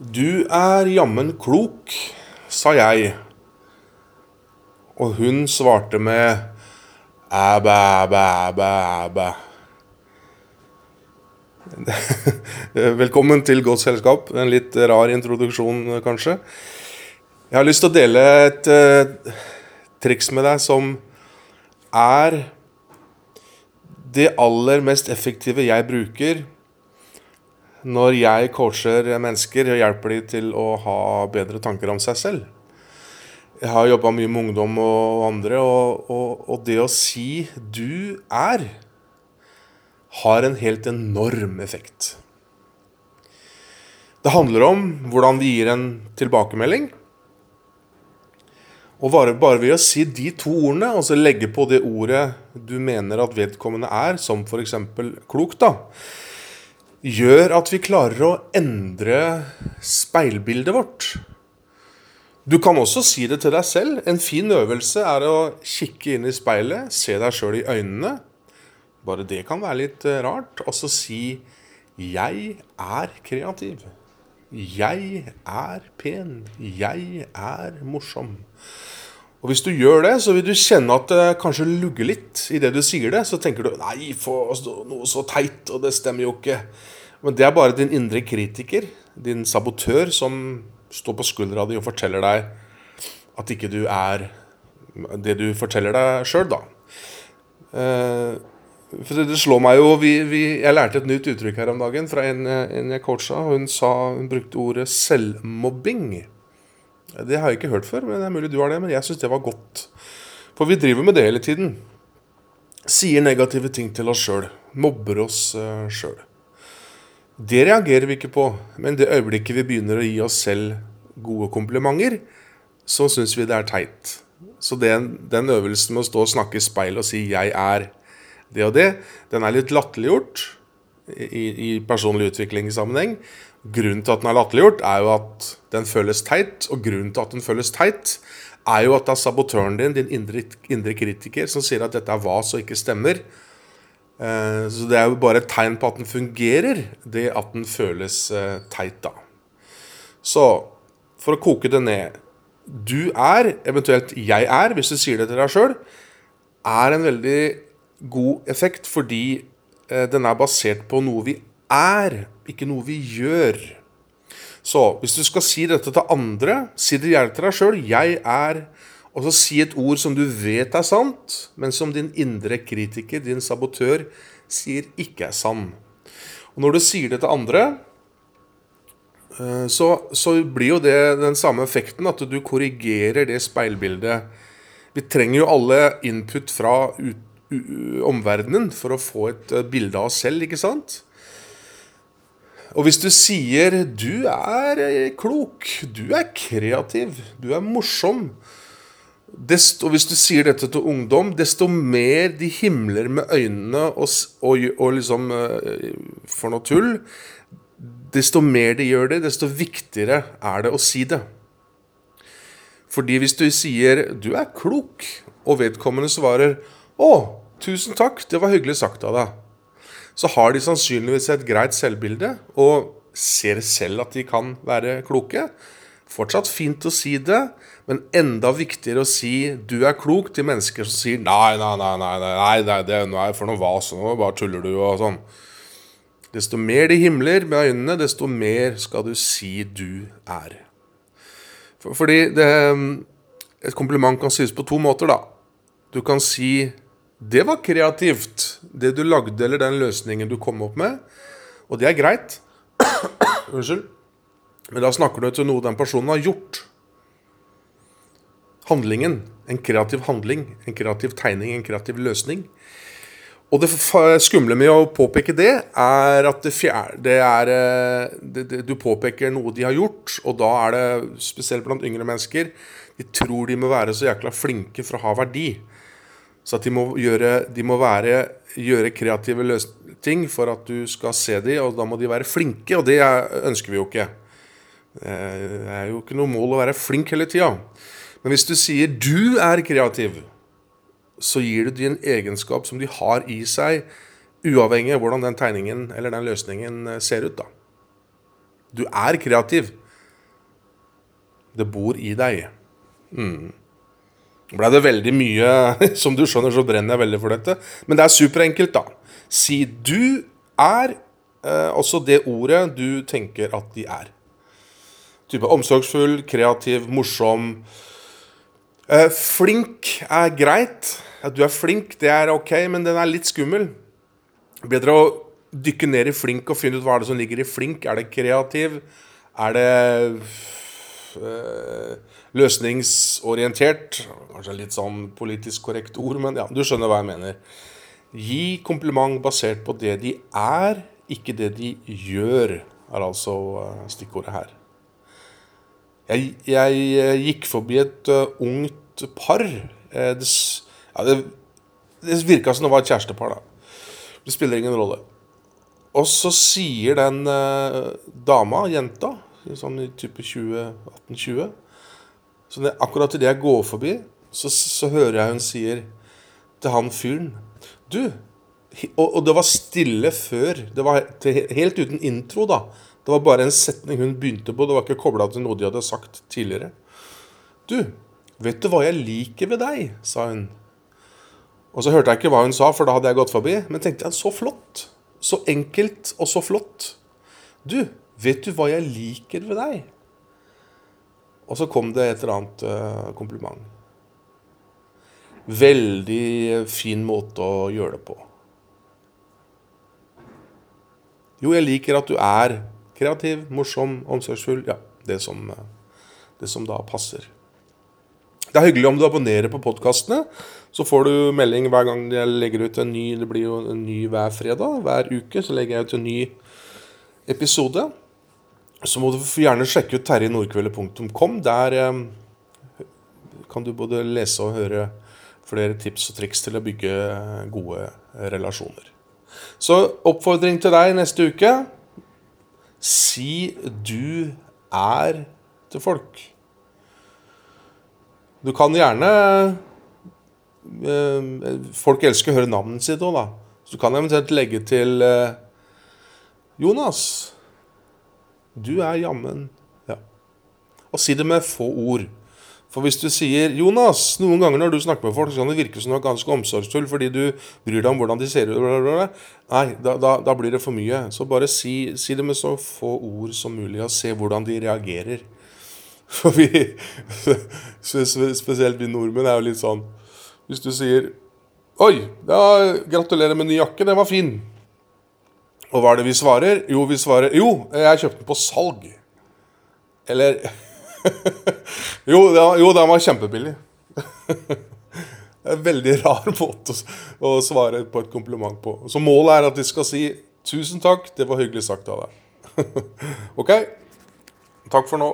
Du er jammen klok, sa jeg. Og hun svarte med æbæ, æbæ, æbæ, æbæ. Velkommen til Godt selskap. En litt rar introduksjon, kanskje. Jeg har lyst til å dele et uh, triks med deg som er det aller mest effektive jeg bruker når jeg coacher mennesker og hjelper dem til å ha bedre tanker om seg selv. Jeg har jobba mye med ungdom og andre, og, og, og, det å si 'du er' har en helt enorm effekt. Det handler om hvordan vi gir en tilbakemelding. Og bare, bare ved å si de to ordene, og så legge på det ordet du mener at vedkommende er, som f.eks. klok, da, gjør at vi klarer å endre speilbildet vårt. Du kan også si det til deg selv. En fin øvelse er å kikke inn i speilet, se deg sjøl i øynene. Bare det kan være litt eh, rart. Og så si 'Jeg er kreativ'. 'Jeg er pen'. 'Jeg er morsom'. Og Hvis du gjør det, så vil du kjenne at det kanskje lugger litt i det du sier det. Så tenker du 'nei, for noe så teit', og det stemmer jo ikke. Men det er bare din indre kritiker, din sabotør, som står på skuldra di og forteller deg at ikke du er det du forteller deg sjøl, da. Eh, for det slår meg jo vi, vi, Jeg lærte et nytt uttrykk her om dagen fra en, en jeg coacha. Hun, sa, hun brukte ordet selvmobbing. Det har jeg ikke hørt før, men det er mulig du har det. Men jeg syns det var godt. For vi driver med det hele tiden. Sier negative ting til oss sjøl. Mobber oss uh, sjøl. Det reagerer vi ikke på. Men det øyeblikket vi begynner å gi oss selv gode komplimenter, så syns vi det er teit. Så den, den øvelsen med å stå og snakke i speil og si 'jeg er det og det', den er litt latterliggjort i, i personlig utviklingssammenheng. Grunnen til at den er latterliggjort, er jo at den føles teit. Og grunnen til at den føles teit, er jo at det er sabotøren din, din indre, indre kritiker, som sier at dette er vas og ikke stemmer. Eh, så det er jo bare et tegn på at den fungerer, det at den føles eh, teit, da. Så for å koke det ned Du er, eventuelt jeg er, hvis du sier det til deg sjøl, er en veldig god effekt fordi eh, den er basert på noe vi er, ikke noe vi gjør. Så hvis du skal si dette til andre, si det gjerne til deg sjøl. Jeg er Og så si et ord som du vet er sant, men som din indre kritiker, din sabotør, sier ikke er sann. Og når du sier det til andre, eh, så, så blir jo det den samme effekten, at du korrigerer det speilbildet. Vi trenger jo alle input fra omverdenen for å få et eh, bilde av oss selv, ikke sant? Og hvis du sier 'du er eh, klok', 'du er kreativ', 'du er morsom' desto, hvis du sier dette til ungdom, desto mer de himler med øynene og, og, og liksom uh, for noe tull, desto mer de gjør det, desto viktigere er det å si det. Fordi hvis du sier 'du er klok', og vedkommende svarer 'å, tusen takk, det var hyggelig sagt av deg' så har de sannsynligvis et greit selvbilde og ser selv at de kan være kloke. Fortsatt fint å si det, men enda viktigere å si 'du er klok' til mennesker som sier 'nei, nei, nei, nei, nei, nei det er for noe vas, nå bare tuller du' og sånn. Desto mer de himler med øynene, desto mer skal du si 'du er'. For, fordi det, et kompliment kan sies på to måter, da. Du kan si det var kreativt, det du lagde, eller den løsningen du kom opp med. Og det er greit. Unnskyld. Men da snakker du til noe den personen har gjort. Handlingen. En kreativ handling. En kreativ tegning, en kreativ løsning. Og det skumle med å påpeke det, er at det fjerde, det er, eh, det, det, du påpeker noe de har gjort, og da er det, spesielt blant yngre mennesker, de tror de må være så jækla flinke for å ha verdi. Så de må, gjøre, de må være, gjøre kreative ting for at du skal se dem, og da må de være flinke, og det ønsker vi jo ikke. Det er jo ikke noe mål å være flink hele tida. Men hvis du sier 'du er kreativ', så gir du dem en egenskap som de har i seg, uavhengig av hvordan den tegningen eller den løsningen ser ut. da. Du er kreativ. Det bor i deg. Mm. Ble det veldig mye Som du skjønner, så brenner jeg veldig for dette. Men det er superenkelt, da. Si du er eh, også det ordet du tenker at de er. Type omsorgsfull, kreativ, morsom. Eh, flink er greit. At du er flink, det er ok, men den er litt skummel. Bedre å dykke ned i flink og finne ut hva er det som ligger i flink. Er det kreativ? Er det løsningsorientert? Kanskje litt sånn politisk korrekt ord, men ja, du skjønner hva jeg mener. Gi kompliment basert på det de er, ikke det de gjør, er altså uh, stikkordet her. Jeg, jeg, eh, gikk forbi et uh, ungt par. Eh, det, ja, det, det virka som det var et kjærestepar, da. Det spiller ingen rolle. Og så sier den uh, dama, jenta, sånn i type 18-20 Så det, akkurat idet jeg går forbi, så, så, hører jeg hun sier til han fyren Du! Og, og, det var stille før. Det var helt uten intro, da. Det var bare en setning hun begynte på. Det var ikke kobla til noe de hadde sagt tidligere. Du, vet du hva jeg liker ved deg? sa hun. Og så hørte jeg ikke hva hun sa, for da hadde jeg gått forbi. Men tenkte jeg, så flott. Så enkelt og så flott. Du, vet du hva jeg liker ved deg? Og så kom det et eller annet uh, kompliment. Veldig fin måte å gjøre det på. Jo, jeg liker at du er kreativ, morsom, omsorgsfull. Ja, det som, uh, det som da passer. Det er hyggelig om du abonnerer på podkastene. Så får du melding hver gang jeg legger ut en ny Det blir jo en ny hver fredag. Hver uke så legger jeg ut en ny episode. Så må du gjerne sjekke ut terjenordkveldet.com. Der eh, kan du både lese og høre flere tips og triks til å bygge gode relasjoner. Så oppfordring til deg neste uke. Si du er til folk. Du kan gjerne eh, Folk elsker å høre navnet sitt òg, da. Så du kan eventuelt legge til eh, Jonas. Du er jammen Ja. Og si det med få ord. For hvis du sier 'Jonas' Noen ganger når du snakker med folk, så kan det virke som du er ganske omsorgsfull fordi du bryr deg om hvordan de ser ut. Nei, da, da, da, blir det for mye. Så bare si, si, det med så få ord som mulig, og se hvordan de reagerer. For vi Spesielt vi nordmenn er jo litt sånn Hvis du sier Oi, ja, gratulerer med ny jakke, den var fin. Og hva er det vi svarer? Jo, vi svarer Jo, jeg kjøpte den på salg. Eller jo, jo, den var kjempebillig. det er en veldig rar måte å, svare på et kompliment på. Så målet er at de skal si 'tusen takk, det var hyggelig sagt av deg'. ok? Takk for nå.